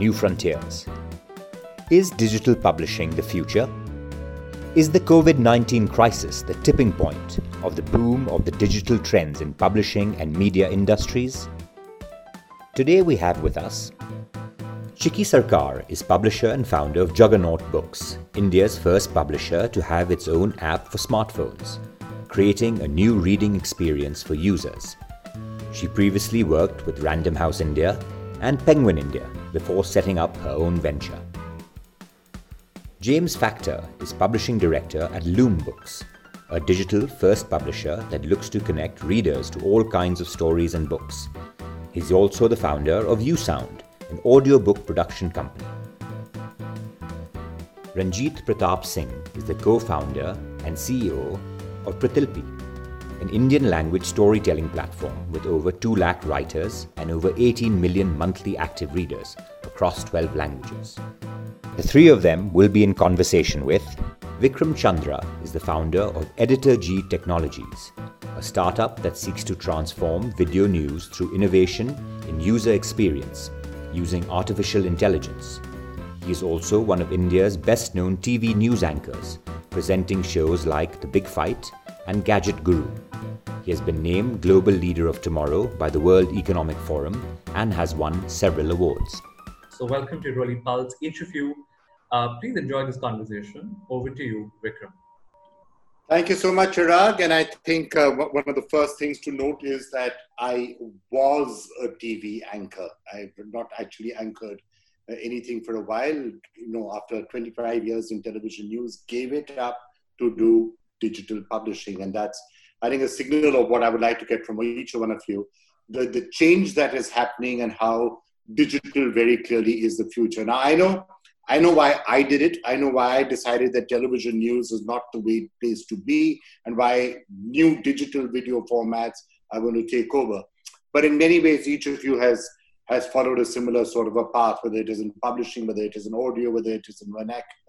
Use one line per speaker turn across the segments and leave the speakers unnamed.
New Frontiers. Is digital publishing the future? Is the COVID 19 crisis the tipping point of the boom of the digital trends in publishing and media industries? Today we have with us Chiki Sarkar is publisher and founder of Juggernaut Books, India's first publisher to have its own app for smartphones, creating a new reading experience for users. She previously worked with Random House India and Penguin India before setting up her own venture. James Factor is publishing director at Lume Books, a digital first publisher that looks to connect readers to all kinds of stories and books. He's also the founder of USound, an audiobook production company. Ranjit Pratap Singh is the co founder and CEO of Pratilipi, an Indian language storytelling platform with over 2 lakh writers and over 18 million monthly active readers across 12 languages. The three of them will be in conversation with Vikram Chandra is the founder of Editorji Technologies, a startup that seeks to transform video news through innovation in user experience using artificial intelligence. He is also one of India's best known TV news anchors, presenting shows like The Big Fight and Gadget Guru. He has been named Global Leader of Tomorrow by the World Economic Forum and has won several awards.
So, welcome to Roli Pulse, each of you. Uh, please enjoy this conversation. Over to you, Vikram.
Thank you so much, Chirag. And I think uh, one of the first things to note is that I was a TV anchor. I've not actually anchored uh, anything for a while. You know, after 25 years in television news, gave it up to do digital publishing. And that's, I think, a signal of what I would like to get from each one of you. The, the change that is happening and how digital very clearly is the future. Now, I know I know why I did it. I know why I decided that television news is not the way place to be, and why new digital video formats are going to take over. But in many ways, each of you has has followed a similar sort of a path, whether it is in publishing, whether it is in audio, whether it is in vernacular.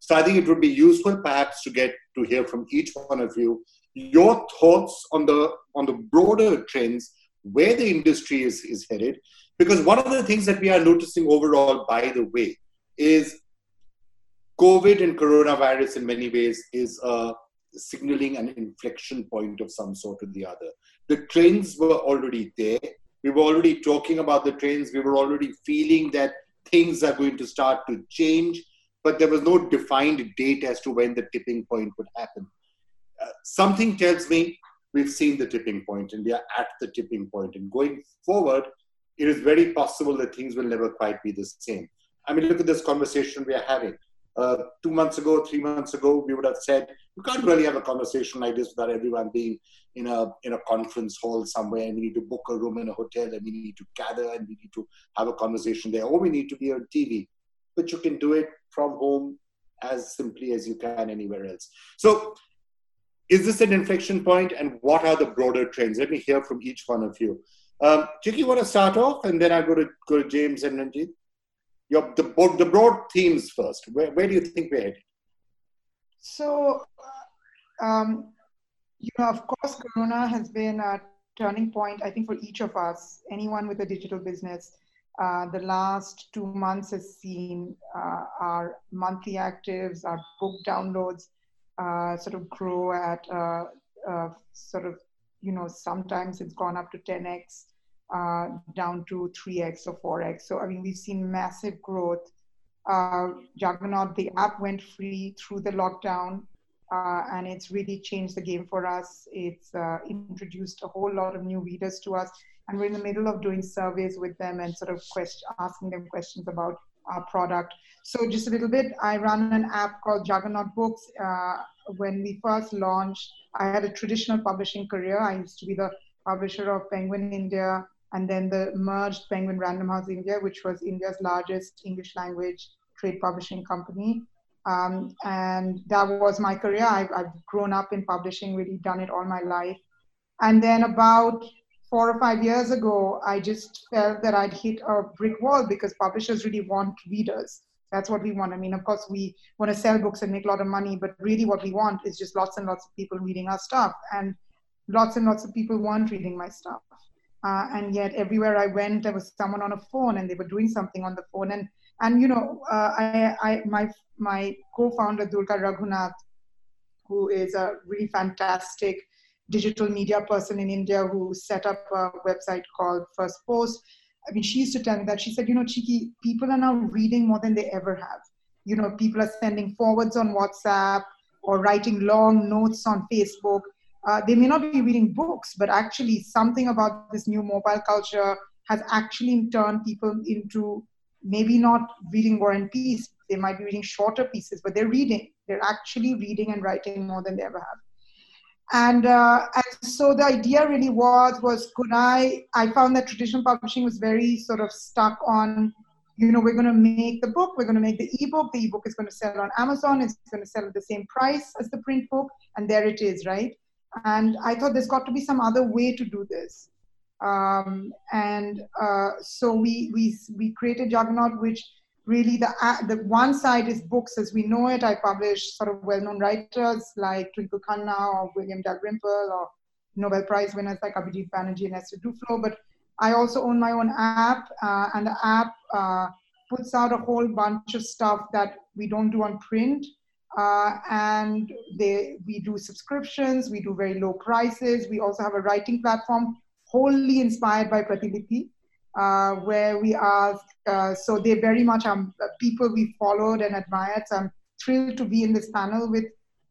So I think it would be useful, perhaps, to get to hear from each one of you your thoughts on the on the broader trends, where the industry is is headed. Because one of the things that we are noticing overall, by the way, is COVID and coronavirus in many ways is signaling an inflection point of some sort or the other. The trends were already there. We were already talking about the trends. We were already feeling that things are going to start to change, but there was no defined date as to when the tipping point would happen. Uh, something tells me we've seen the tipping point and we are at the tipping point. And going forward, it is very possible that things will never quite be the same. I mean, look at this conversation we are having. Uh, two months ago, three months ago, we would have said you can't really have a conversation like this without everyone being in a in a conference hall somewhere, and we need to book a room in a hotel, and we need to gather, and we need to have a conversation there, or we need to be on TV. But you can do it from home as simply as you can anywhere else. So, is this an inflection point, and what are the broader trends? Let me hear from each one of you. Um, Chiki, you want to start off, and then I go to go to James and Ranjit your the, the broad themes first. Where, where do you think we're headed?
So, um, you know, of course, Corona has been a turning point, I think, for each of us, anyone with a digital business. Uh, the last two months has seen uh, our monthly actives, our book downloads uh, sort of grow at uh, uh, sort of, you know, sometimes it's gone up to 10x uh, down to 3x or 4x. So, I mean, we've seen massive growth. Juggernaut, the app went free through the lockdown, and it's really changed the game for us. It's introduced a whole lot of new readers to us, and we're in the middle of doing surveys with them and sort of asking them questions about our product. So, just a little bit, I run an app called Juggernaut Books. Uh, when we first launched, I had a traditional publishing career. I used to be the publisher of Penguin India and then the merged Penguin Random House India, which was India's largest English language trade publishing company. Um, and that was my career. I've, I've grown up in publishing, really done it all my life. And then about four or five years ago, I just felt that I'd hit a brick wall because publishers really want readers. That's what we want. I mean, of course, we want to sell books and make a lot of money, but really what we want is just lots and lots of people reading our stuff. And lots and lots of people weren't reading my stuff. Uh, and yet, everywhere I went, there was someone on a phone and they were doing something on the phone. And, and you know, uh, I, I, my, my co founder, Durga Raghunath, who is a really fantastic digital media person in India who set up a website called Firstpost. I mean, she used to tell me that. She said, you know, Chiki, people are now reading more than they ever have. You know, people are sending forwards on WhatsApp or writing long notes on Facebook. Uh, they may not be reading books, but actually, something about this new mobile culture has actually turned people into maybe not reading War and Peace. They might be reading shorter pieces, but they're reading. They're actually reading and writing more than they ever have and uh, and so the idea really was was could i i found that traditional publishing was very sort of stuck on you know we're going to make the book we're going to make the ebook the ebook is going to sell on amazon it's going to sell at the same price as the print book and there it is right? And i thought there's got to be some other way to do this. Um, and uh, so we we we created juggernaut which really the, the one side is books as we know it. I publish sort of well-known writers like Twinkle Khanna or William Dalrymple or Nobel Prize winners like Abhijit Banerjee and Esther Duflo. But I also own my own app, uh, and the app uh, puts out a whole bunch of stuff that we don't do on print. Uh, and they, we do subscriptions, we do very low prices. We also have a writing platform wholly inspired by Pratilipi uh, where we ask. Uh, so they very much are people we followed and admired. So I'm thrilled to be in this panel with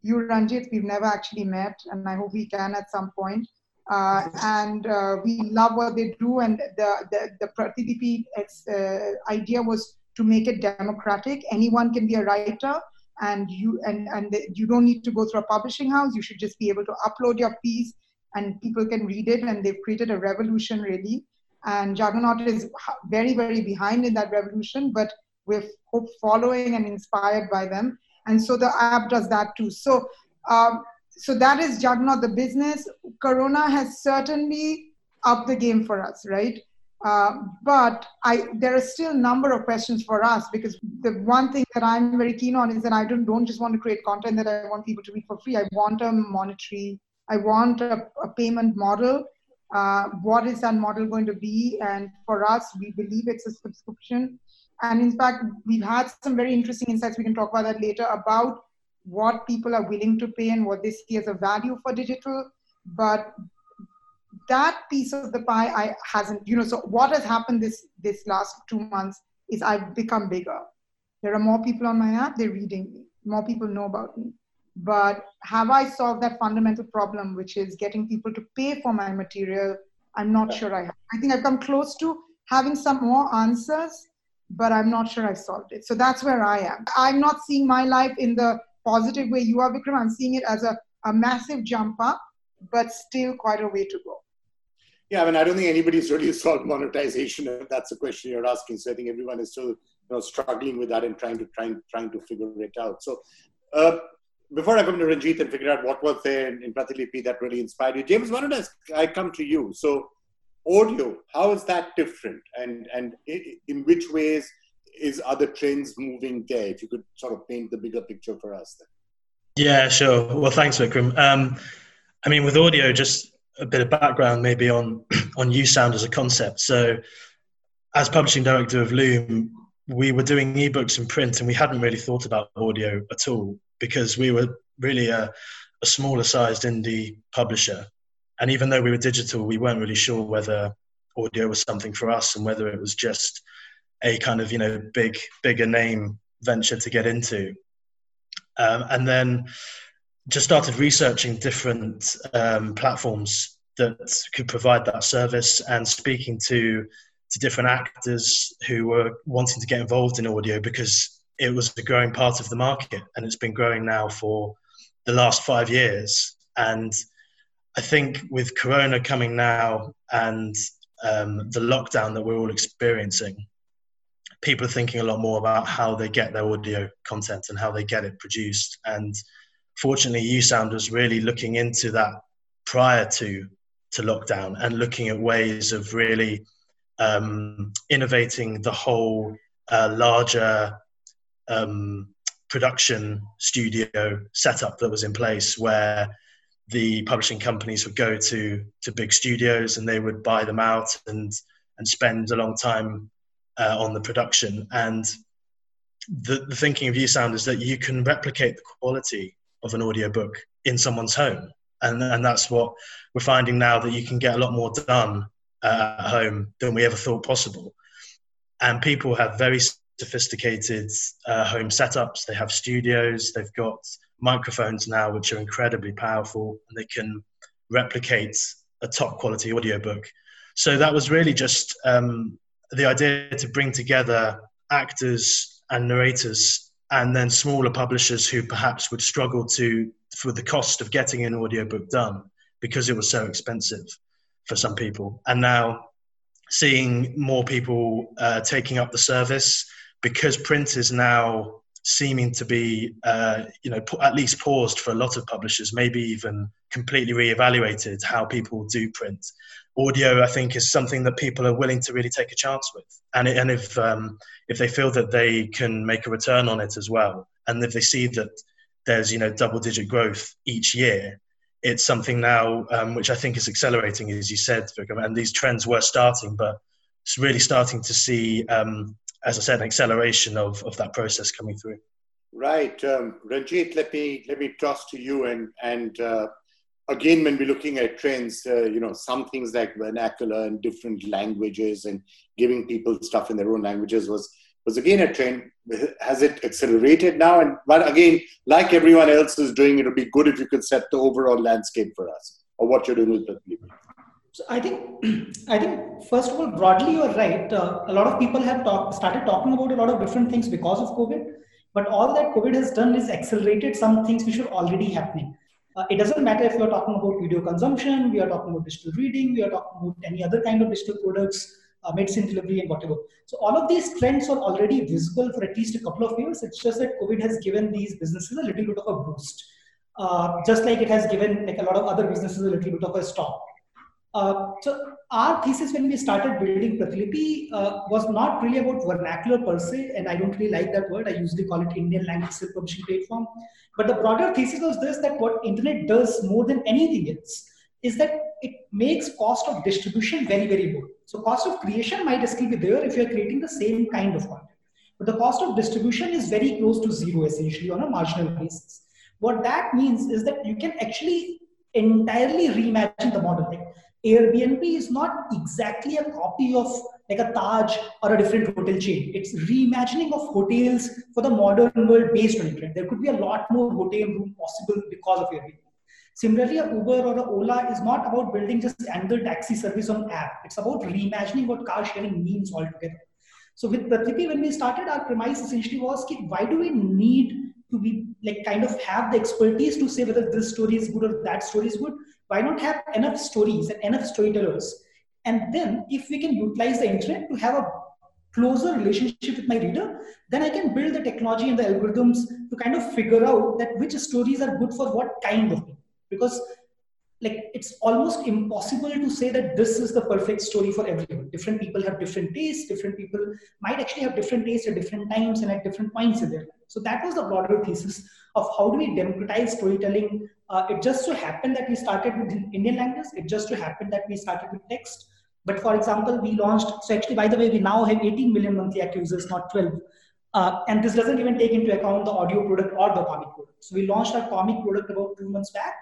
you, Ranjit. We've never actually met, and I hope we can at some point. Uh, and uh, we love what they do. And the the, the Pratilipi uh, idea was to make it democratic. Anyone can be a writer, and you and and the, you don't need to go through a publishing house. You should just be able to upload your piece, and people can read it. And they've created a revolution, really. And Juggernaut is very, very behind in that revolution, but we're hope following and inspired by them. And so the app does that too. So, um, so that is Juggernaut, the business. Corona has certainly upped the game for us, right? Uh, but I, there are still a number of questions for us because the one thing that I'm very keen on is that I don't, don't just want to create content that I want people to read for free. I want a monetary, I want a, a payment model uh, what is that model going to be? And for us, we believe it's a subscription. And in fact, we've had some very interesting insights. We can talk about that later about what people are willing to pay and what they see as a value for digital. But that piece of the pie I hasn't, you know, so what has happened this this last two months is I've become bigger. There are more people on my app, they're reading me. More people know about me. But have I solved that fundamental problem, which is getting people to pay for my material? I'm not sure I have. I think I've come close to having some more answers, but I'm not sure I've solved it. So that's where I am. I'm not seeing my life in the positive way you are, Vikram. I'm seeing it as a, a massive jump up, but still quite a way to go.
Yeah, I mean, I don't think anybody's really solved monetization. If that's the question you're asking. So I think everyone is still, you know, struggling with that and trying to trying trying to figure it out. So, uh, before I come to Ranjit and figure out what was there in, in Pratilipi that really inspired you, James, why don't I come to you? So, audio, how is that different, and and in which ways is other trends moving there? If you could sort of paint the bigger picture for us. Then.
Yeah, sure. Well, thanks, Vikram. Um, I mean, with audio, just a bit of background maybe on on USound as a concept. So, as publishing director of Lume, we were doing ebooks and print, and we hadn't really thought about audio at all because we were really a, a smaller sized indie publisher. And even though we were digital, we weren't really sure whether audio was something for us and whether it was just a kind of, you know, big, bigger name venture to get into. Um, and then just started researching different um, platforms that could provide that service and speaking to to different actors who were wanting to get involved in audio because it was a growing part of the market and it's been growing now for the last five years. And I think with Corona coming now and um, the lockdown that we're all experiencing, people are thinking a lot more about how they get their audio content and how they get it produced. And fortunately, USound was really looking into that prior to to lockdown and looking at ways of really um, innovating the whole uh, larger um, production studio setup that was in place where the publishing companies would go to to big studios and they would buy them out and and spend a long time uh, on the production. And the, the thinking of USound is that you can replicate the quality of an audiobook in someone's home. And and that's what we're finding now that you can get a lot more done uh, at home than we ever thought possible. And people have very sophisticated uh, home setups. They have studios. They've got microphones now, which are incredibly powerful, and they can replicate a top quality audiobook. So that was really just um, the idea to bring together actors and narrators, and then smaller publishers who perhaps would struggle to for the cost of getting an audiobook done because it was so expensive for some people. And now seeing more people uh, taking up the service because print is now seeming to be, uh, you know, at least paused for a lot of publishers, maybe even completely re-evaluated how people do print. Audio, I think, is something that people are willing to really take a chance with, and and if um, if they feel that they can make a return on it as well, and if they see that there's you know double-digit growth each year, it's something now um, which I think is accelerating, as you said, Vikram. And these trends were starting, but it's really starting to see um, as I said, an acceleration of, of that process coming through.
Right, um, Ranjit. Let me let me toss to you, and and uh, again, when we're looking at trends, uh, you know, some things like vernacular and different languages and giving people stuff in their own languages was was again a trend. Has it accelerated now? And but again, like everyone else is doing, it would be good if you could set the overall landscape for us, or what you're doing with the people.
So I think, I think first of all, broadly you're right. Uh, a lot of people have talk, started talking about a lot of different things because of COVID. But all that COVID has done is accelerated some things which were already happening. Uh, it doesn't matter if you're talking about video consumption, we are talking about digital reading, we are talking about any other kind of digital products, uh, medicine delivery, and whatever. So all of these trends are already visible for at least a couple of years. It's just that COVID has given these businesses a little bit of a boost, uh, just like it has given like a lot of other businesses a little bit of a stop. Uh, so our thesis when we started building Pratilipi uh, was not really about vernacular per se, and I don't really like that word. I usually call it Indian language self-publishing platform. But the broader thesis was this: that what internet does more than anything else is that it makes cost of distribution very very low. So cost of creation might still be there if you are creating the same kind of content, but the cost of distribution is very close to zero essentially on a marginal basis. What that means is that you can actually entirely reimagine the model. Like Airbnb is not exactly a copy of like a Taj or a different hotel chain. It's reimagining of hotels for the modern world based on internet. There could be a lot more hotel room possible because of Airbnb. Similarly, a Uber or a Ola is not about building just another taxi service on app. It's about reimagining what car sharing means altogether. So with Pratilipi, when we started, our premise essentially was, why do we need to be like kind of have the expertise to say whether this story is good or that story is good? Why not have enough stories and enough storytellers? And then if we can utilize the internet to have a closer relationship with my reader then i can build the technology and the algorithms to kind of figure out that which stories are good for what kind of people. Because like it's almost impossible to say that this is the perfect story for everyone. Different people have different tastes different people might actually have different tastes at different times and at different points in their life so that was the broader thesis of how do we democratize storytelling. Uh, it just so happened that we started with indian language. It just so happened that we started with text. But for example we launched so actually by the way we now have 18 million monthly active users not 12 uh, and this doesn't even take into account the audio product or the comic product. So we launched our comic product about two months back.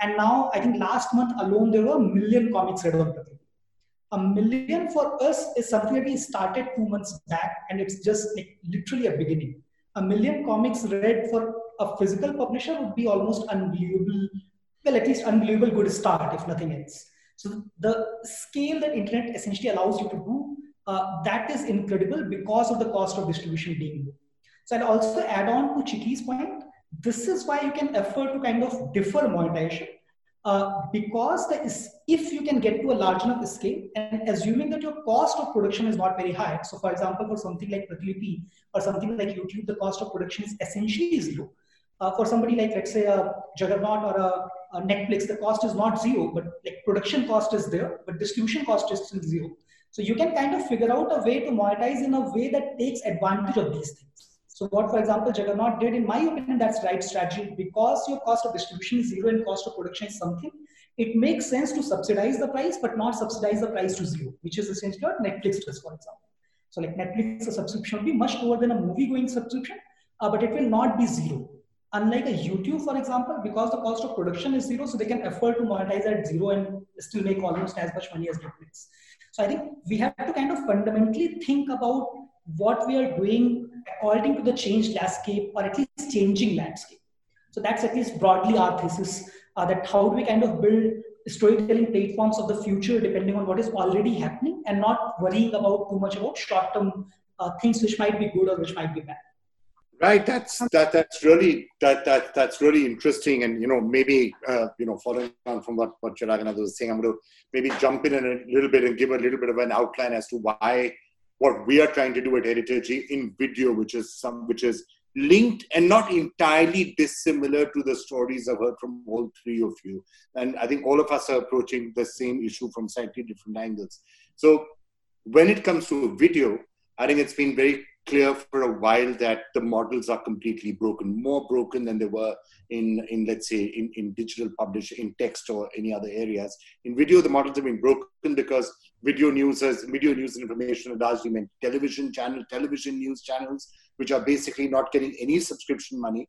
And now I think last month alone there were a million comics read on Pratilipi. A million for us is something that we started two months back, and it's just like literally a beginning. A million comics read for a physical publisher would be almost unbelievable. Well, at least unbelievable good start, if nothing else. So the scale that internet essentially allows you to do uh, that is incredible because of the cost of distribution being low. So I'll also add on to Chiki's point this is why you can afford to kind of defer monetization uh, because the is, if you can get to a large enough scale and assuming that your cost of production is not very high. So, for example, for something like Pratilipi or something like YouTube, the cost of production is essentially zero. Uh, for somebody like, let's say, a Juggernaut or a, a, Netflix, the cost is not zero, but like production cost is there, but distribution cost is still zero. So you can kind of figure out a way to monetize in a way that takes advantage of these things. So what, for example, Juggernaut did, in my opinion, that's right strategy because your cost of distribution is zero and cost of production is something. It makes sense to subsidize the price, but not subsidize the price to zero, which is essentially what Netflix does, for example. So like Netflix, a subscription will be much lower than a movie-going subscription, uh, but it will not be zero. Unlike a YouTube, for example, because the cost of production is zero, so they can afford to monetize at zero and still make almost as much money as Netflix. So I think we have to kind of fundamentally think about what we are doing according to the changed landscape or at least changing landscape. So that's at least broadly our thesis uh, that how do we kind of build storytelling platforms of the future depending on what is already happening and not worrying about too much about short-term uh, things which might be good or which might be bad.
Right. That's that. That's really that that that's really interesting. And you know, maybe uh, you know, following on from what what Chirag was saying, I'm going to maybe jump in a little bit and give a little bit of an outline as to why what we are trying to do at Editorji in video, which is some which is linked and not entirely dissimilar to the stories I've heard from all three of you. And I think all of us are approaching the same issue from slightly different angles. So when it comes to video, I think it's been very clear for a while that the models are completely broken, more broken than they were in, in let's say, in, in digital publishing, in text or any other areas. In video, the models have been broken because video news has video news and information are largely meant television channel, television news channels, which are basically not getting any subscription money.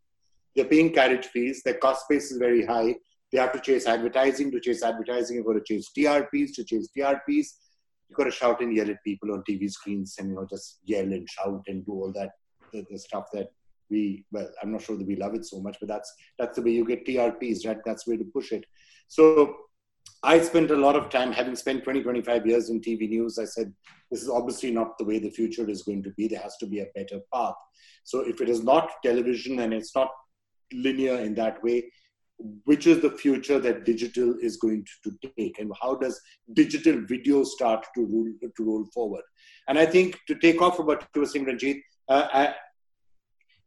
They're paying carriage fees. Their cost base is very high. They have to chase advertising. To chase advertising, you've got to chase TRPs. To chase TRPs, you've got to shout and yell at people on TV screens and you know just yell and shout and do all that the, the stuff that we well I'm not sure that we love it so much, but that's that's the way you get TRPs, right? That's the way to push it. So I spent a lot of time, having spent 20, 25 years in TV news, I said, this is obviously not the way the future is going to be. There has to be a better path. So if it is not television and it's not linear in that way, which is the future that digital is going to, to take and how does digital video start to roll, to roll forward? And I think to take off from what you were saying, Ranjit, uh, I,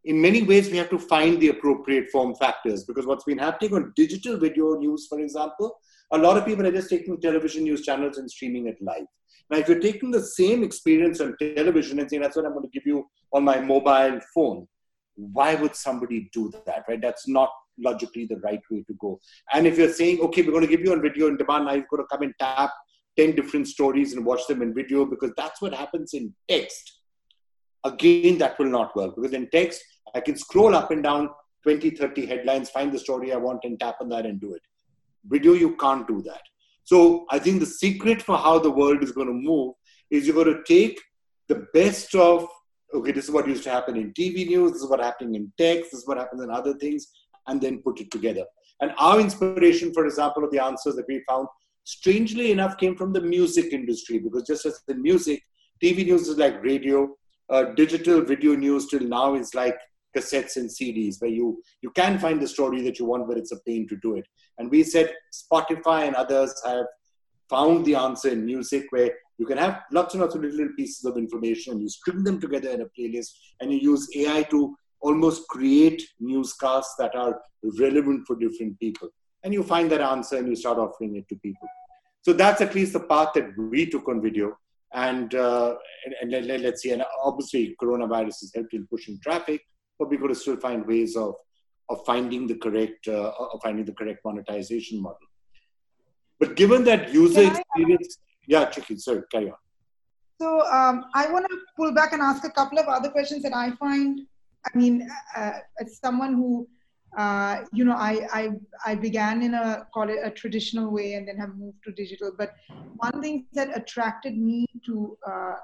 in many ways we have to find the appropriate form factors because what's been happening on digital video news, for example, a lot of people are just taking television news channels and streaming it live. Now, if you're taking the same experience on television and saying that's what I'm going to give you on my mobile phone, why would somebody do that, right? That's not logically the right way to go. And if you're saying, okay, we're going to give you on video on demand, now you've got to come and tap 10 different stories and watch them in video because that's what happens in text. Again, that will not work because in text, I can scroll up and down 20, 30 headlines, find the story I want and tap on that and do it. Video, you can't do that. So I think the secret for how the world is going to move is you're going to take the best of, okay, this is what used to happen in TV news, this is what happening in text, this is what happens in other things, and then put it together. And our inspiration, for example, of the answers that we found, strangely enough, came from the music industry because just as the music, TV news is like radio, uh, digital video news till now is like cassettes and CDs, where you you can find the story that you want, but it's a pain to do it. And we said Spotify and others have found the answer in music, where you can have lots and lots of little pieces of information, and you string them together in a playlist, and you use AI to almost create newscasts that are relevant for different people. And you find that answer and you start offering it to people. So that's at least the path that we took on video. And, uh, and, and let, us see, and obviously coronavirus has helped in pushing traffic, but we could still find ways of, of finding the correct, uh, of finding the correct monetization model. But given that user Can experience, I, yeah, Chiki, sorry, carry on.
So um, I want to pull back and ask a couple of other questions that I find I mean, uh, as someone who, uh, you know, I, I, I began in a, call it a traditional way and then have moved to digital. But one thing that attracted me to, uh,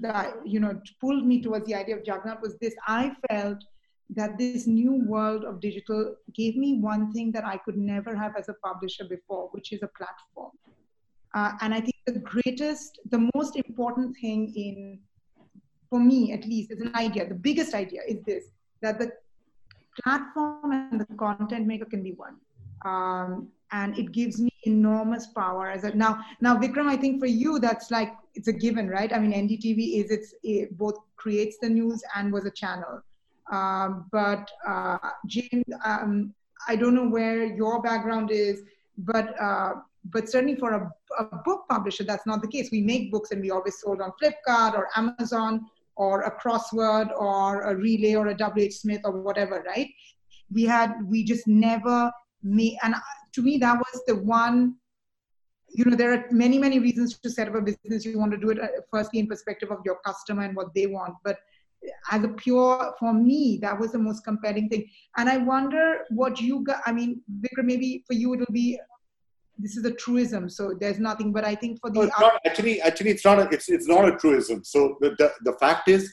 the, you know, pulled me towards the idea of Juggernaut was this. I felt that this new world of digital gave me one thing that I could never have as a publisher before, which is a platform. Uh, and I think the greatest, the most important thing in for me at least, is an idea. The biggest idea is this that the platform and the content maker can be one. Um, and it gives me enormous power as a now now vikram i think for you that's like it's a given right? I mean ndtv is it's it both creates the news and was a channel. Um, but uh, james um, i don't know where your background is but uh, but certainly for a, a, book publisher that's not the case. We make books and we always sold on flipkart or amazon or a crossword or a relay or a wh smith or whatever right? We had we just never made and to me that was the one you know there are many many reasons to set up a business. You want to do it uh, firstly in perspective of your customer and what they want. But as a pure for me that was the most compelling thing. And i wonder what you got i mean vikram maybe for you it'll be this is a truism so there's nothing. But i think for the
no, not, actually actually it's not a, it's it's not a truism. So the, the, the fact is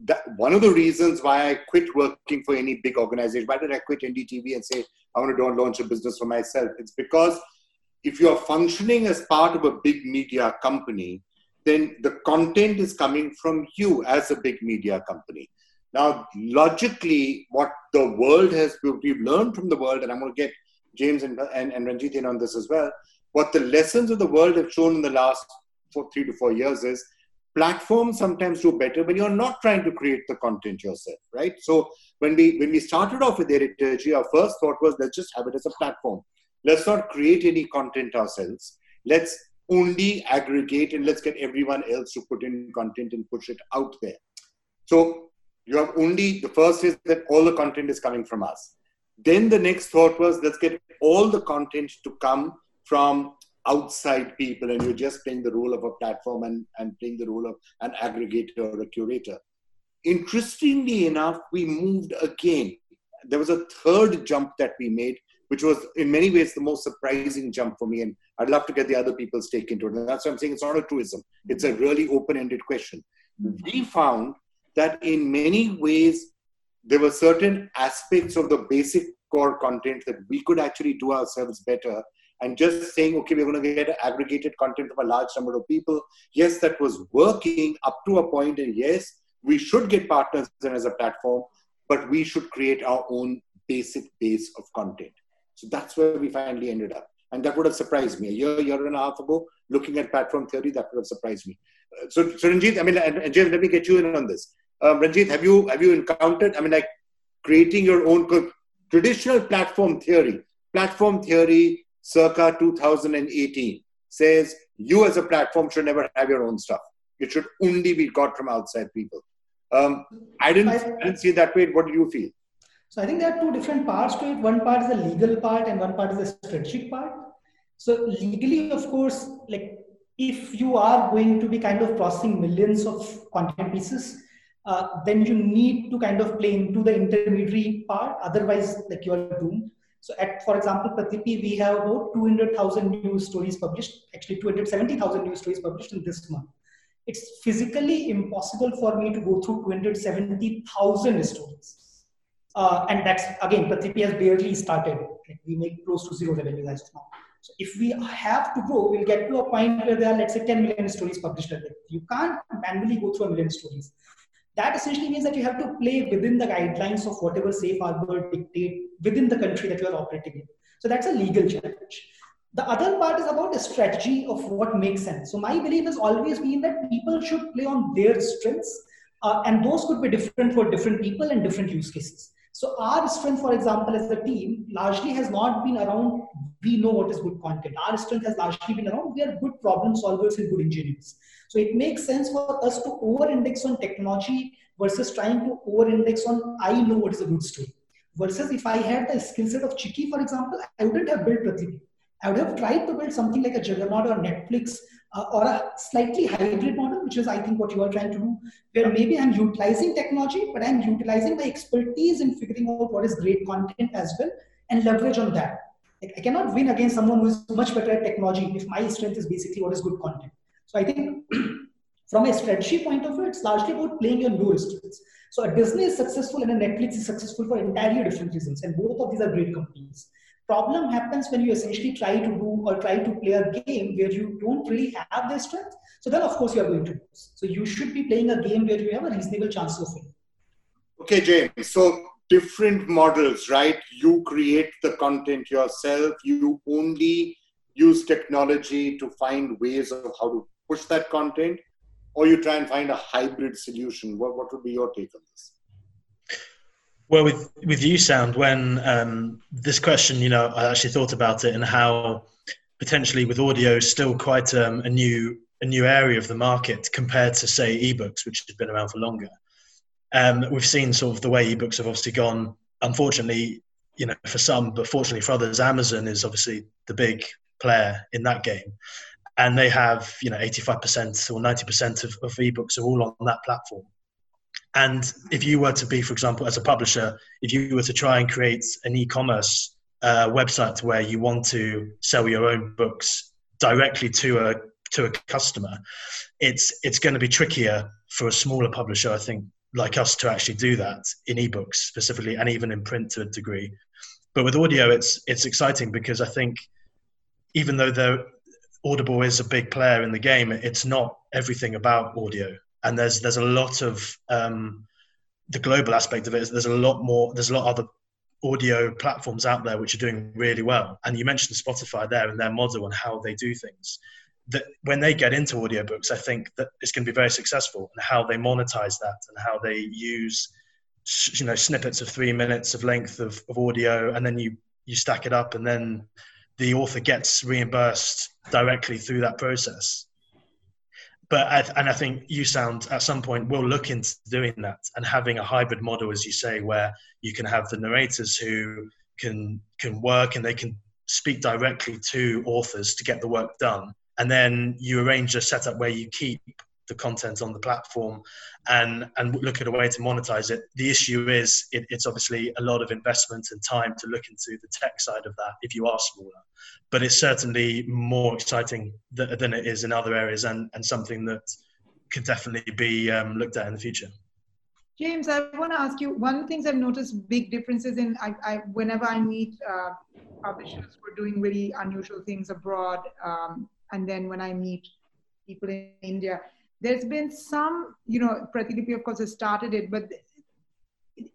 that one of the reasons why I quit working for any big organization, why did I quit NDTV and say I want to launch a business for myself? It's because if you're functioning as part of a big media company, then the content is coming from you as a big media company. Now, logically, what the world has, we've learned from the world, and I'm going to get James and, and, and Ranjit in on this as well. What the lessons of the world have shown in the last four, three to four years is platforms sometimes do better when you're not trying to create the content yourself, right? So when we when we started off with Editorji, our first thought was let's just have it as a platform. Let's not create any content ourselves. Let's only aggregate and let's get everyone else to put in content and push it out there. So you have only the first is that all the content is coming from us. Then the next thought was let's get all the content to come from outside people and you're just playing the role of a platform and, and playing the role of an aggregator or a curator. Interestingly enough, we moved again. There was a third jump that we made, which was in many ways the most surprising jump for me. And I'd love to get the other people's take into it. And that's what I'm saying it's not a truism, it's a really open ended question. Mm-hmm. We found that in many ways, there were certain aspects of the basic core content that we could actually do ourselves better and just saying, okay, we're going to get aggregated content from a large number of people. Yes, that was working up to a point, and yes, we should get partners as a platform, but we should create our own basic base of content. So that's where we finally ended up. And that would have surprised me. A year, year and a half ago, looking at platform theory, that would have surprised me. Uh, so, so Ranjit, I mean, and, and let me get you in on this. Um, Ranjit, have you have you encountered? I mean, like creating your own traditional platform theory. Platform theory circa 2018 says you as a platform should never have your own stuff. It should only be got from outside people. Um, I didn't, I, didn't see that way. What do you feel?
So I think there are two different parts to it. One part is the legal part, and one part is the strategic part. So legally, of course, like if you are going to be kind of processing millions of content pieces, uh, then you need to kind of play into the intermediary part. Otherwise, like you are doomed. So at, for example, Pratilipi, we have about 200,000 news stories published, actually 270,000 news stories published in this month. It's physically impossible for me to go through 270,000 stories. Uh, and that's, again, Pratilipi has barely started. We make close to zero revenue as of now. So if we have to grow, we'll get to a point where there are, let's say, 10 million stories published a day. You can't manually go through a million stories that essentially means that you have to play within the guidelines of whatever safe harbor dictate within the country that you are operating in. So that's a legal challenge. The other part is about a strategy of what makes sense. So my belief has always been that people should play on their strengths, uh, and those could be different for different people and different use cases. So our strength, for example, as a team, largely has not been around we know what is good content. Our strength has largely been around we are good problem solvers and good engineers. So it makes sense for us to over-index on technology versus trying to over-index on I know what is a good story. Versus if I had the skill set of Chiki, for example, I wouldn't have built Pratilipi. I would have tried to build something like a Juggernaut or Netflix uh, or a slightly hybrid model, which is, I think, what you are trying to do, where maybe I'm utilizing technology, but I'm utilizing my expertise in figuring out what is great content as well and leverage on that. Like, I cannot win against someone who is much better at technology if my strength is basically what is good content. So I think from a strategy point of view, it's largely about playing your low strengths. So a Disney is successful and a Netflix is successful for entirely different reasons, and both of these are great companies problem happens when you essentially try to do or try to play a game where you don't really have the strength. So then, of course, you are going to lose. So you should be playing a game where you have a reasonable chance of winning.
Okay, James. So different models, right? You create the content yourself. You only use technology to find ways of how to push that content, or you try and find a hybrid solution. What, what would be your take on this?
Well, with with USound, when um, this question, you know, I actually thought about it and how potentially with audio is still quite um, a new a new area of the market compared to say ebooks, which has been around for longer. Um, we've seen sort of the way ebooks have obviously gone. Unfortunately, you know, for some, but fortunately for others, Amazon is obviously the big player in that game, and they have you know 85% or 90% of, of ebooks are all on that platform. And if you were to be, for example, as a publisher, if you were to try and create an e-commerce uh, website where you want to sell your own books directly to a to a customer, it's it's going to be trickier for a smaller publisher, I think, like us to actually do that in ebooks specifically, and even in print to a degree. But with audio, it's it's exciting because I think even though the Audible is a big player in the game, it's not everything about audio and there's there's a lot of um, the global aspect of it is there's a lot more there's a lot of other audio platforms out there which are doing really well. And you mentioned spotify there and their model and how they do things. That when they get into audiobooks i think that it's going to be very successful and how they monetize that and how they use you know snippets of three minutes of length of, of audio and then you you stack it up and then the author gets reimbursed directly through that process but I, and I think USound at some point will look into doing that and having a hybrid model, as you say, where you can have the narrators who can can work and they can speak directly to authors to get the work done, and then you arrange a setup where you keep the content on the platform and and look at a way to monetize it. The issue is it, it's obviously a lot of investment and time to look into the tech side of that if you are smaller but it's certainly more exciting th- than it is in other areas and, and something that could definitely be um, looked at in the future.
James, I want to ask you one of the things I've noticed big differences in I, I whenever I meet uh, publishers who are doing really unusual things abroad, um, and then when I meet people in India, there's been some, you know, Pratilipi of course has started it, but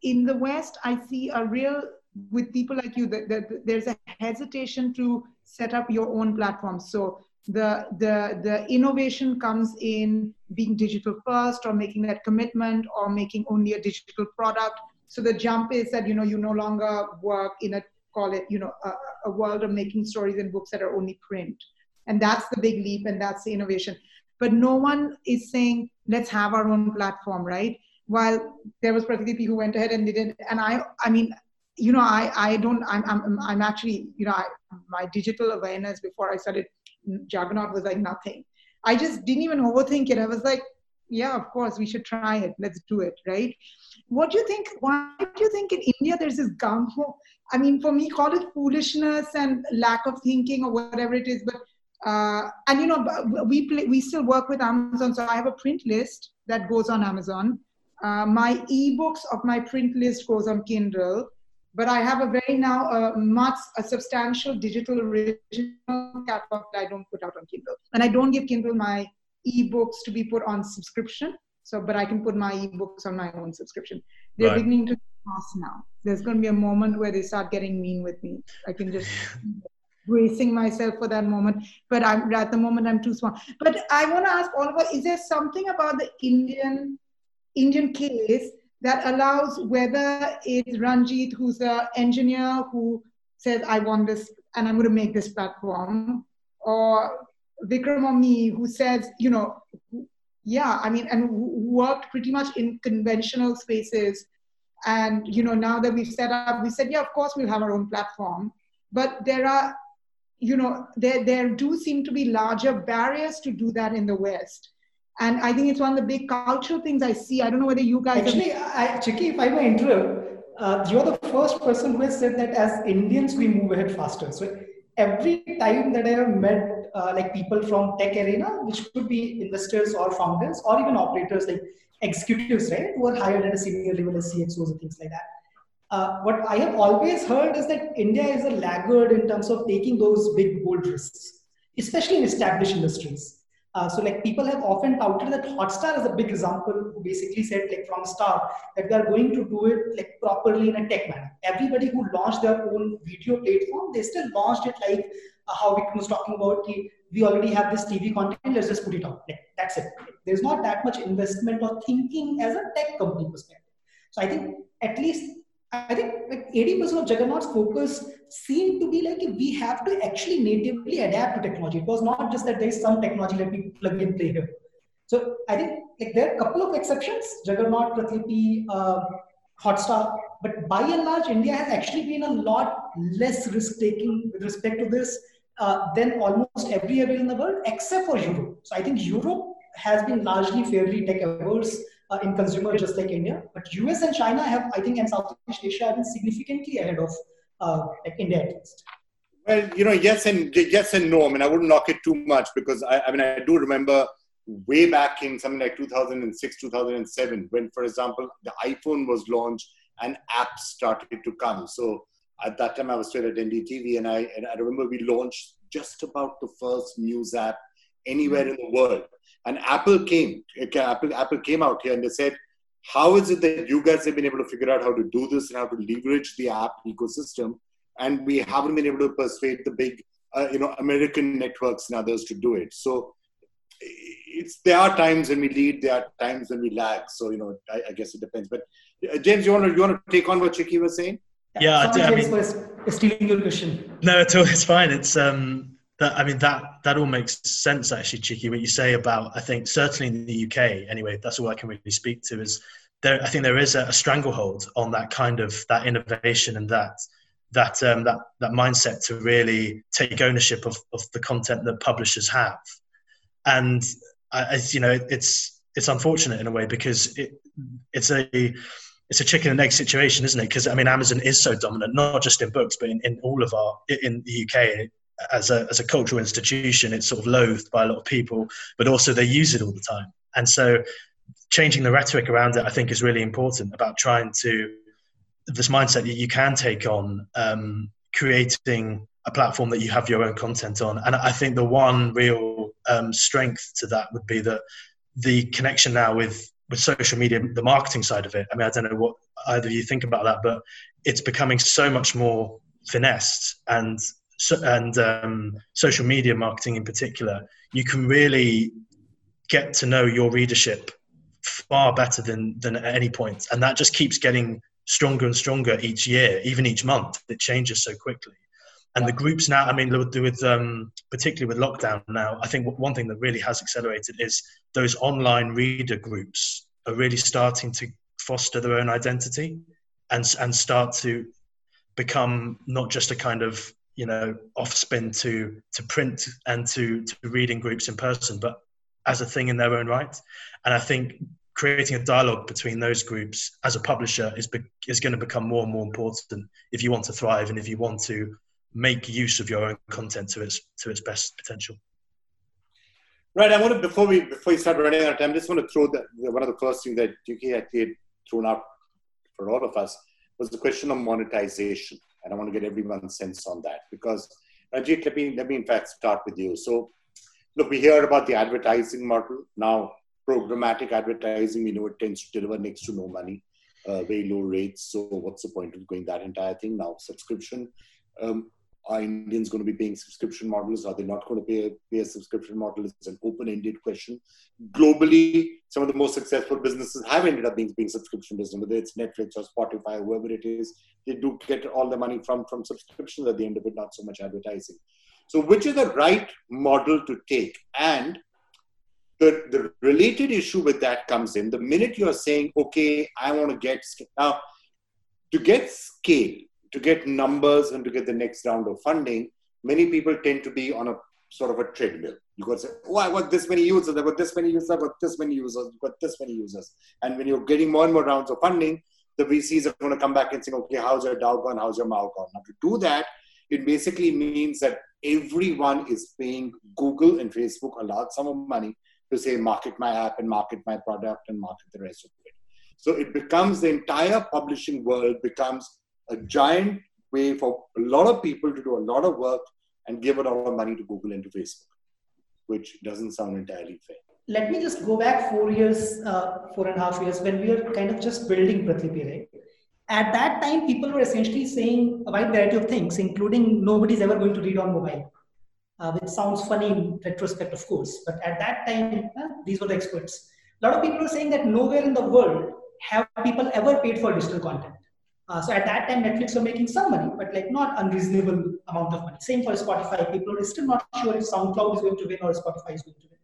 in the West, I see a real with people like you that, that there's a hesitation to set up your own platform. So the the the innovation comes in being digital first or making that commitment or making only a digital product. So the jump is that you know you no longer work in a call it you know a, a world of making stories and books that are only print. And that's the big leap and that's the innovation but no one is saying let's have our own platform right while there was Pratilipi who went ahead and did it and i i mean you know, I, I don't, I'm, I'm, I'm actually, you know, I, my digital awareness before I started mm, Juggernaut was like nothing. I just didn't even overthink it. I was like, yeah, of course, we should try it. Let's do it, right? What do you think? Why do you think in India there's this gung ho? I mean, for me, call it foolishness and lack of thinking or whatever it is. But uh, and you know, we play, we still work with Amazon, so I have a print list that goes on Amazon. Uh, my ebooks of my print list goes on Kindle but I have a very now uh, much a substantial digital original catalog that I don't put out on Kindle, and I don't give Kindle my ebooks to be put on subscription. So, but I can put my ebooks on my own subscription. They're right. beginning to pass now. There's going to be a moment where they start getting mean with me. I can just bracing myself for that moment, but I'm at the moment I'm too small. But I want to ask Oliver: Is there something about the Indian Indian case that allows whether it's Ranjit, who's an engineer who says, I want this and I'm going to make this platform, or Vikram or me, who says, you know, yeah, I mean, and worked pretty much in conventional spaces. And, you know, now that we've set up, we said, yeah, of course we'll have our own platform. But there are, you know, there, there do seem to be larger barriers to do that in the West and I think it's one of the big cultural things I see. I don't know whether you guys
actually, I, Chiki, if I may interrupt, uh, you're the first person who has said that as Indians we move ahead faster. So every time that I have met uh, like people from tech arena, which could be investors or founders or even operators like executives, right, who are hired at a senior level as CXOs and things like that. Uh, what I have always heard is that India is a laggard in terms of taking those big bold risks, especially in established industries Uh, so like people have often touted that Hotstar is a big example who basically said like from start that they are going to do it like properly in a tech manner. Everybody who launched their own video platform, they still launched it like uh, how Vikram was talking about. We already have this TV content, let's just put it out. Like, that's it. There's not that much investment or thinking as a tech company perspective. So I think at least I think like 80% of Juggernaut's focus seemed to be like we have to actually natively adapt to technology. It was not just that there is some technology that we plug and play here. So I think like there are a couple of exceptions, Juggernaut, Pratilipi, uh, Hotstar, but by and large, India has actually been a lot less risk taking with respect to this uh, than almost every area in the world, except for Europe. So I think Europe has been largely fairly tech averse uh, in consumer just like India. But US and China have, I think, and Southeast Asia have been significantly ahead of uh, like India at least.
Well, you know, yes and yes and no. I mean, I wouldn't knock it too much because I, I mean, I do remember way back in something like 2006, 2007, when, for example, the iPhone was launched and apps started to come. So at that time, I was still at NDTV, and I and I remember we launched just about the first news app anywhere in the world. And Apple came, Apple, Apple came out here and they said, how is it that you guys have been able to figure out how to do this and how to leverage the app ecosystem? And we haven't been able to persuade the big, uh, you know, American networks and others to do it. So it's there are times when we lead, there are times when we lag. So you know, I, I guess it depends. But uh, James, you want to you want to take on what Chiki was saying?
Yeah, I, do, I mean,
stealing your question.
No, it's all it's fine. It's um that I mean that that all makes sense actually, Chiki. What you say about I think certainly in the UK anyway, that's all I can really speak to is there. I think there is a, a stranglehold on that kind of that innovation and that that um, that that mindset to really take ownership of, of the content that publishers have, and as you know, it's it's unfortunate in a way because it it's a it's a chicken and egg situation, isn't it? Because I mean, Amazon is so dominant, not just in books, but in, in all of our in the UK as a as a cultural institution, it's sort of loathed by a lot of people, but also they use it all the time. And so, changing the rhetoric around it, I think, is really important about trying to this mindset that you can take on um, creating a platform that you have your own content on. And I think the one real um, strength to that would be that the connection now with with social media, the marketing side of it. I mean, I don't know what either of you think about that, but it's becoming so much more finessed and and um, social media marketing in particular, you can really get to know your readership far better than than at any point, and that just keeps getting stronger and stronger each year, even each month. It changes so quickly. And the groups now, I mean, with um, particularly with lockdown now, I think one thing that really has accelerated is those online reader groups are really starting to foster their own identity and and start to become not just a kind of you know off spin to to print and to to reading groups in person but as a thing in their own right. And i think creating a dialogue between those groups as a publisher is be, is going to become more and more important if you want to thrive and if you want to make use of your own content to its to its best potential.
Right i want to before we before we start running out of time I just want to throw the, one of the first things that UK actually had thrown out for all of us was the question of monetization and I want to get everyone's sense on that because Ranjit, let me let me in fact start with you. So, look, we hear about the advertising model now. Programmatic advertising, we know it tends to deliver next to no money, uh, very low rates. So, what's the point of going that entire thing now? Subscription. Um, are Indians going to be paying subscription models? Are they not going to pay, pay a subscription model? It's an open-ended question. Globally, some of the most successful businesses have ended up being, being subscription business, whether it's Netflix or Spotify, whoever it is. They do get all the money from, from subscriptions at the end of it, not so much advertising. So which is the right model to take? And the, the related issue with that comes in the minute you're saying, okay, I want to get now to get scale, to get numbers and to get the next round of funding, many people tend to be on a sort of a treadmill. You got to say, oh, I got this many users, I got this many users, I got this many users, I got this many users. And when you're getting more and more rounds of funding, the VCs are going to come back and say, okay, how's your DAU gone? How's your MAU gone? Now, to do that, it basically means that everyone is paying Google and Facebook a large sum of money to say, market my app and market my product and market the rest of it. So it becomes the entire publishing world becomes a giant way for a lot of people to do a lot of work and give a lot of money to Google and to Facebook, which doesn't sound entirely fair.
Let me just go back four years, uh, four and a half years, when we were kind of just building Pratilipi, right? At that time, people were essentially saying a wide variety of things, including nobody's ever going to read on mobile, uh, which sounds funny in retrospect, of course. But at that time, uh, these were the experts. A lot of people were saying that nowhere in the world have people ever paid for digital content. Uh, so at that time, Netflix were making some money, but like not unreasonable amount of money. Same for Spotify. People are still not sure if SoundCloud is going to win or Spotify is going to win.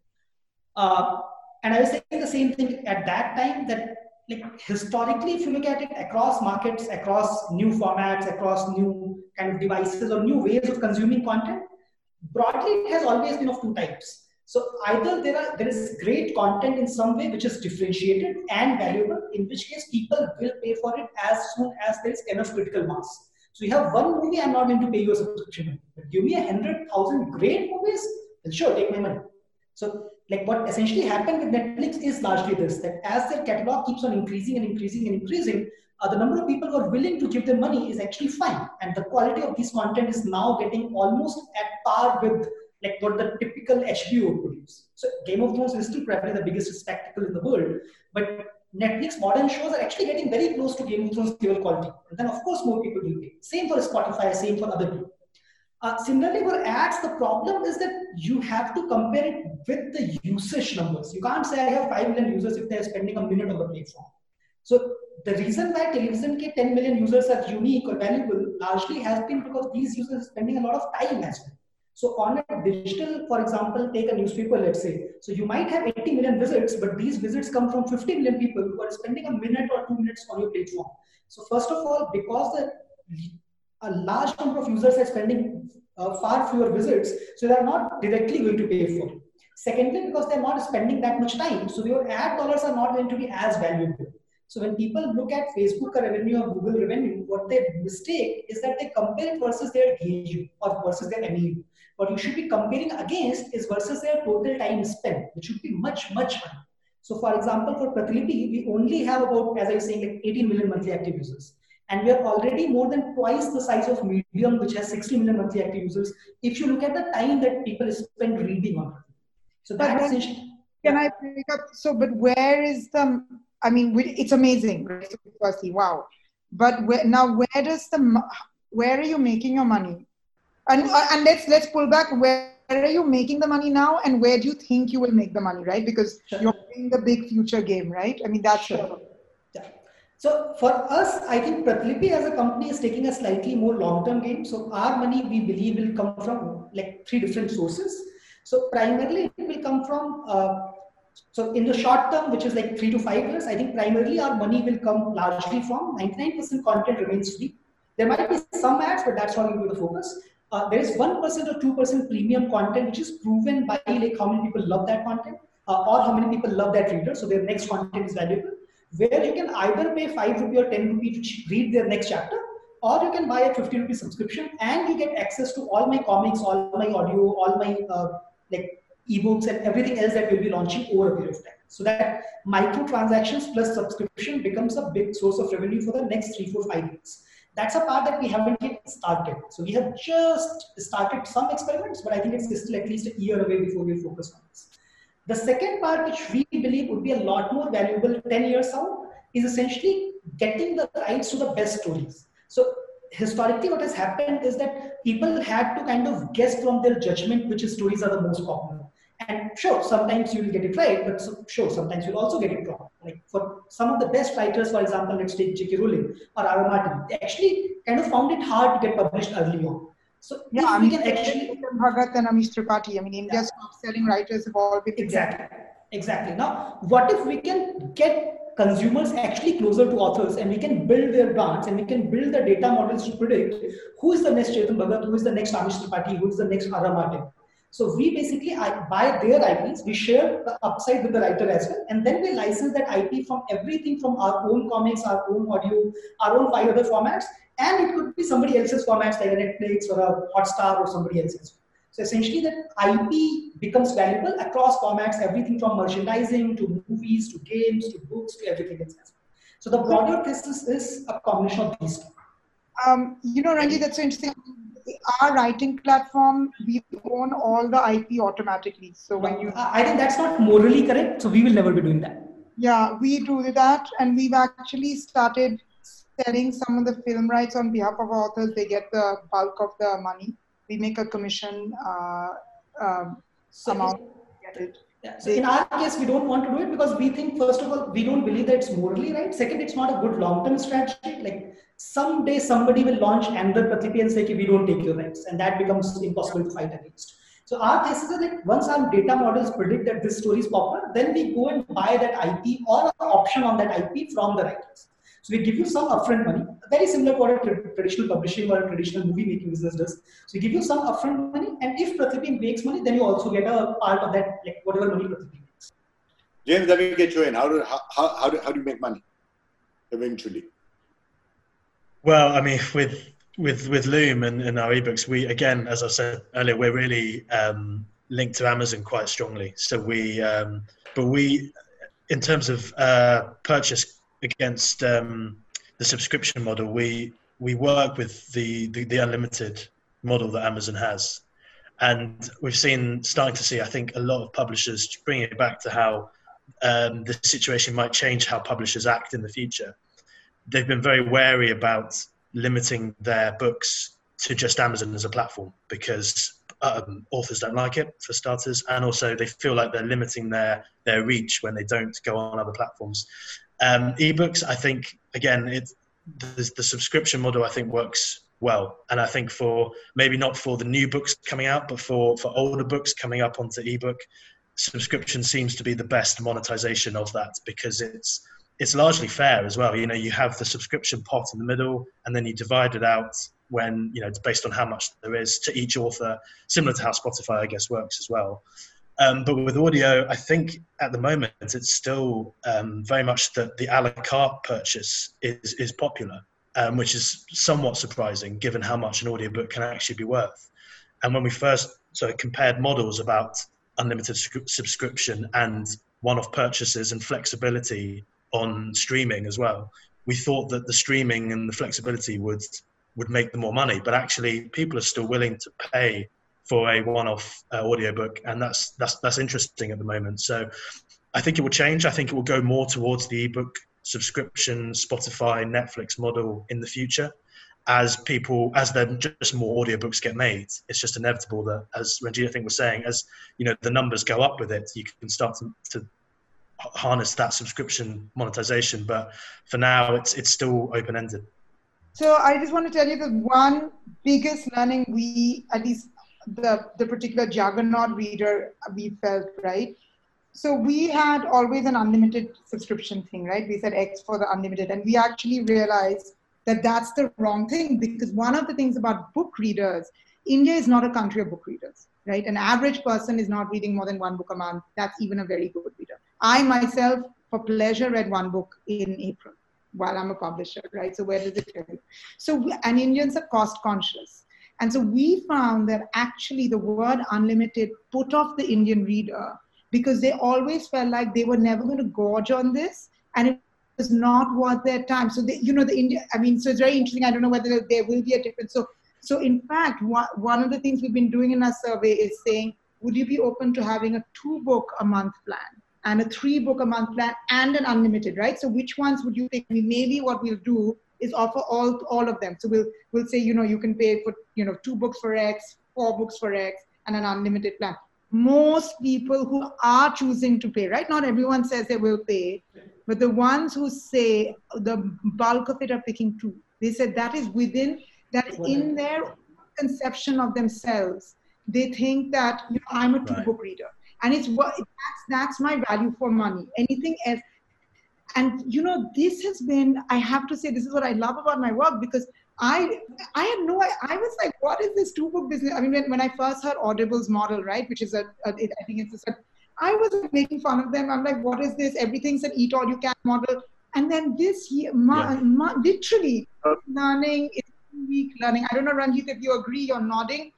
Uh, and I was saying the same thing at that time that like historically, if you look at it across markets, across new formats, across new kind of devices or new ways of consuming content, broadly it has always been of two types. So either there are there is great content in some way which is differentiated and valuable, in which case people will pay for it as soon as there is enough critical mass. So you have one movie, I'm not going to pay you a subscription, but give me a hundred thousand great movies, then sure, take my money. So like what essentially happened with Netflix is largely this: that as their catalog keeps on increasing and increasing and increasing, uh, the number of people who are willing to give them money is actually fine, and the quality of this content is now getting almost at par with like what the typical HBO would produce. So Game of Thrones is still probably the biggest spectacle in the world, but Netflix modern shows are actually getting very close to Game of Thrones level quality. And then of course more people will pay. Same for Spotify, same for other people. Uh, similarly, for ads, the problem is that you have to compare it with the usage numbers. You can't say I have 5 million users if they're spending a minute on the platform. So the reason why television ke 10 million users are unique or valuable largely has been because these users are spending a lot of time as well. So on a digital, for example, take a newspaper, let's say. So you might have 80 million visits, but these visits come from 50 million people who are spending a minute or two minutes on your platform. So first of all, because the, a large number of users are spending uh, far fewer visits, so they're not directly going to pay for it. Secondly, because they're not spending that much time, so your ad dollars are not going to be as valuable. So when people look at Facebook revenue or Google revenue, what they mistake is that they compare versus their DAU or versus their MAU. What you should be comparing against is versus their total time spent, which should be much, much higher. So for example, for Pratilipi, we only have about, as I was saying, like 18 million monthly active users. And we are already more than twice the size of Medium, which has 60 million monthly active users. If you look at the time that people spend reading on So that's
Can I pick up? So, but where is the, I mean, it's amazing, right? Firstly, wow. But where, now, where does the, where are you making your money? And uh, and let's let's pull back. Where are you making the money now and where do you think you will make the money right? Because sure. you're playing the big future game right? I mean that's
sure. yeah. so for us i think pratilipi as a company is taking a slightly more long-term game. So our money we believe will come from like three different sources. So primarily it will come from uh, so in the short term which is like three to five years i think primarily our money will come largely from 99% content remains free. There might be some ads but that's not going to be the focus uh, there is 1% or 2% premium content which is proven by like how many people love that content uh, or how many people love that reader. So their next content is valuable where you can either pay 5 rupee or 10 rupee to read their next chapter or you can buy a 50 rupee subscription and you get access to all my comics all my audio all my uh, like ebooks and everything else that we'll be launching over a period of time. So that micro transactions plus subscription becomes a big source of revenue for the next three four five years that's a part that we haven't yet started. So we have just started some experiments, but I think it's still at least a year away before we focus on this. The second part, which we believe would be a lot more valuable 10 years out, is essentially getting the rights to the best stories. So historically, what has happened is that people had to kind of guess from their judgment which stories are the most popular. And sure, sometimes you'll get it right, but so, sure, sometimes you'll also get it wrong. Like for some of the best writers, for example, let's take J.K. Rowling or R. Martin, they actually kind of found it hard to get published early on. So
yeah, I mean, we can actually Bhagat and Amish Tripathi. I mean, India's yeah. top-selling writers have all been
exactly, exactly. Now, what if we can get consumers actually closer to authors and we can build their brands and we can build the data models to predict who is the next Chetan Bhagat, who is the next Amish Tripathi, who is the next R. Martin. So we basically buy their IPs, we share the upside with the writer as well, and then we license that IP from everything from our own comics, our own audio, our own five other formats, and it could be somebody else's formats like a Netflix or a Hotstar or somebody else's. So essentially that IP becomes valuable across formats, everything from merchandising to movies to games to books to everything else. So the broader thesis is a combination of these two.
Um, you know, Ranjit, that's so interesting our writing platform, we own all the IP automatically. So when you,
I think that's not morally correct. So we will never be doing that.
Yeah, we do that, and we've actually started selling some of the film rights on behalf of authors. They get the bulk of the money. We make a commission uh, um,
so
amount. Get it.
Yeah. So in our case, we don't want to do it because we think, first of all, we don't believe that it's morally right. Second, it's not a good long-term strategy. Like someday somebody will launch another Pratilipi and say, we don't take your rights. And that becomes impossible to fight against. So our thesis is that once our data models predict that this story is popular, then we go and buy that IP or an option on that IP from the writers. So we give you some upfront money, very similar to what a traditional publishing or a traditional movie making business does. So we give you some upfront money, and if Pratilipi makes money, then you also get a part of that, like whatever money Pratilipi makes.
James, let me get you in. How do how, how, do, how do you make money eventually?
Well, I mean, with with with Lume and, and our ebooks, we again, as I said earlier, we're really um, linked to Amazon quite strongly. So we, um, but we, in terms of uh, purchase against um, the subscription model, we we work with the, the, the unlimited model that Amazon has, and we've seen starting to see I think a lot of publishers bringing it back to how um, the situation might change how publishers act in the future. They've been very wary about limiting their books to just Amazon as a platform because um, authors don't like it for starters, and also they feel like they're limiting their their reach when they don't go on other platforms. Um, ebooks, I think, again, it the, the subscription model I think works well, and I think for maybe not for the new books coming out, but for for older books coming up onto ebook, subscription seems to be the best monetization of that because it's it's largely fair as well. You know, you have the subscription pot in the middle, and then you divide it out when you know it's based on how much there is to each author, similar to how Spotify I guess works as well. Um, but with audio, I think at the moment it's still um, very much that the a la carte purchase is, is popular, um, which is somewhat surprising given how much an audiobook can actually be worth. And when we first of compared models about unlimited subscription and one off purchases and flexibility on streaming as well, we thought that the streaming and the flexibility would would make them more money. But actually, people are still willing to pay for a one-off uh, audiobook and that's that's that's interesting at the moment. So i think it will change. I think it will go more towards the ebook subscription spotify netflix model in the future as people as then just more audiobooks get made. It's just inevitable that as ranjit i think was saying as you know the numbers go up with it you can start to, to harness that subscription monetization but for now it's it's still open-ended
so I just want to tell you the one biggest learning we, at least the, the particular juggernaut reader we felt, right? So we had always an unlimited subscription thing, right? We said X for the unlimited. And we actually realized that that's the wrong thing because one of the things about book readers, India is not a country of book readers, right? An average person is not reading more than one book a month. That's even a very good reader. I myself, for pleasure, read one book in April while I'm a publisher, right? So where does it tell you? So, and Indians are cost conscious. And so we found that actually the word unlimited put off the Indian reader because they always felt like they were never going to gorge on this and it was not worth their time. So, they, you know, the India, I mean, so it's very interesting. I don't know whether there will be a difference. So, so in fact, one of the things we've been doing in our survey is saying, would you be open to having a two book a month plan and a three book a month plan and an unlimited, right? So which ones would you think? maybe what we'll do is offer all all of them. So we'll we'll say you know you can pay for you know two books for X, four books for X, and an unlimited plan. Most people who are choosing to pay, right? Not everyone says they will pay, but the ones who say the bulk of it are picking two. They said that is within that in their conception of themselves, they think that you know, I'm a two book reader, and it's what that's that's my value for money. Anything else. And you know this has been i have to say this is what i love about my work because i i had no i was like what is this two book business? I mean when, when i first heard audible's model right which is a, a it, i think it's a i was making fun of them. I'm like what is this? Everything's an eat all you can model. And then this year ma, yeah. ma, literally learning is week learning. I don't know ranjit if you agree you're nodding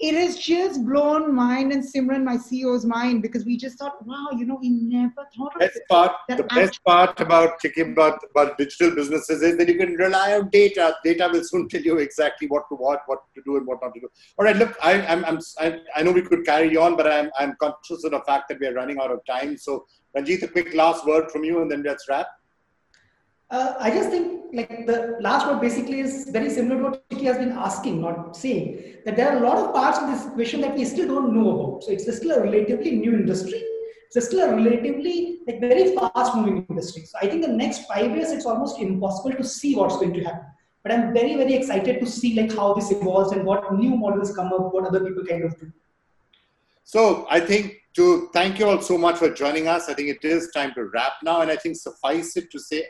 it has just blown mine and Simran, my CEO's mind, because we just thought, wow, you know, we never thought of
best
this.
part, the best part about thinking about, about digital businesses is that you can rely on data. Data will soon tell you exactly what to what, what to do, and what not to do. All right, look, I, I'm, I'm, I, I know we could carry on, but I'm, I'm conscious of the fact that we are running out of time. So, Ranjit, a quick last word from you, and then let's wrap.
Uh, I just think like the last word basically is very similar to what Chiki has been asking, not saying that there are a lot of parts of this equation that we still don't know about. So it's still a relatively new industry. It's still a relatively like very fast moving industry. So I think the next five years it's almost impossible to see what's going to happen. But I'm very very excited to see like how this evolves and what new models come up, what other people kind of do.
So I think to thank you all so much for joining us. I think it is time to wrap now, and I think suffice it to say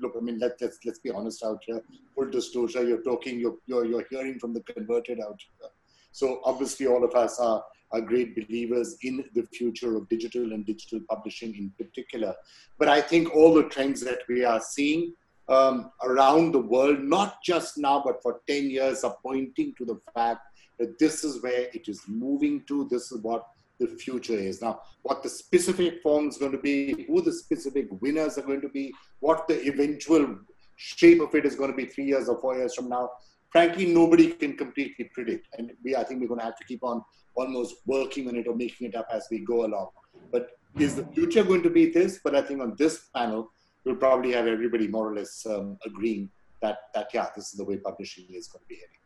look, I mean, let, let's let's be honest out here. Full disclosure, you're talking, you're, you're you're hearing from the converted out here. So obviously, all of us are are great believers in the future of digital and digital publishing in particular. But I think all the trends that we are seeing um, around the world, not just now, but for 10 years, are pointing to the fact that this is where it is moving to. This is what the future is. Now, what the specific form is going to be, who the specific winners are going to be, what the eventual shape of it is going to be three years or four years from now, frankly, nobody can completely predict. And we, I think we're going to have to keep on almost working on it or making it up as we go along. But is the future going to be this? But I think on this panel, we'll probably have everybody more or less um, agreeing that, that, yeah, this is the way publishing is going to be heading.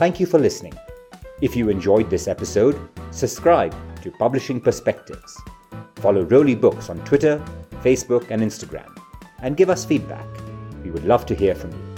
Thank you for listening. If you enjoyed this episode, subscribe to Publishing Perspectives. Follow Roli Books on Twitter, Facebook, and Instagram, and give us feedback. We would love to hear from you.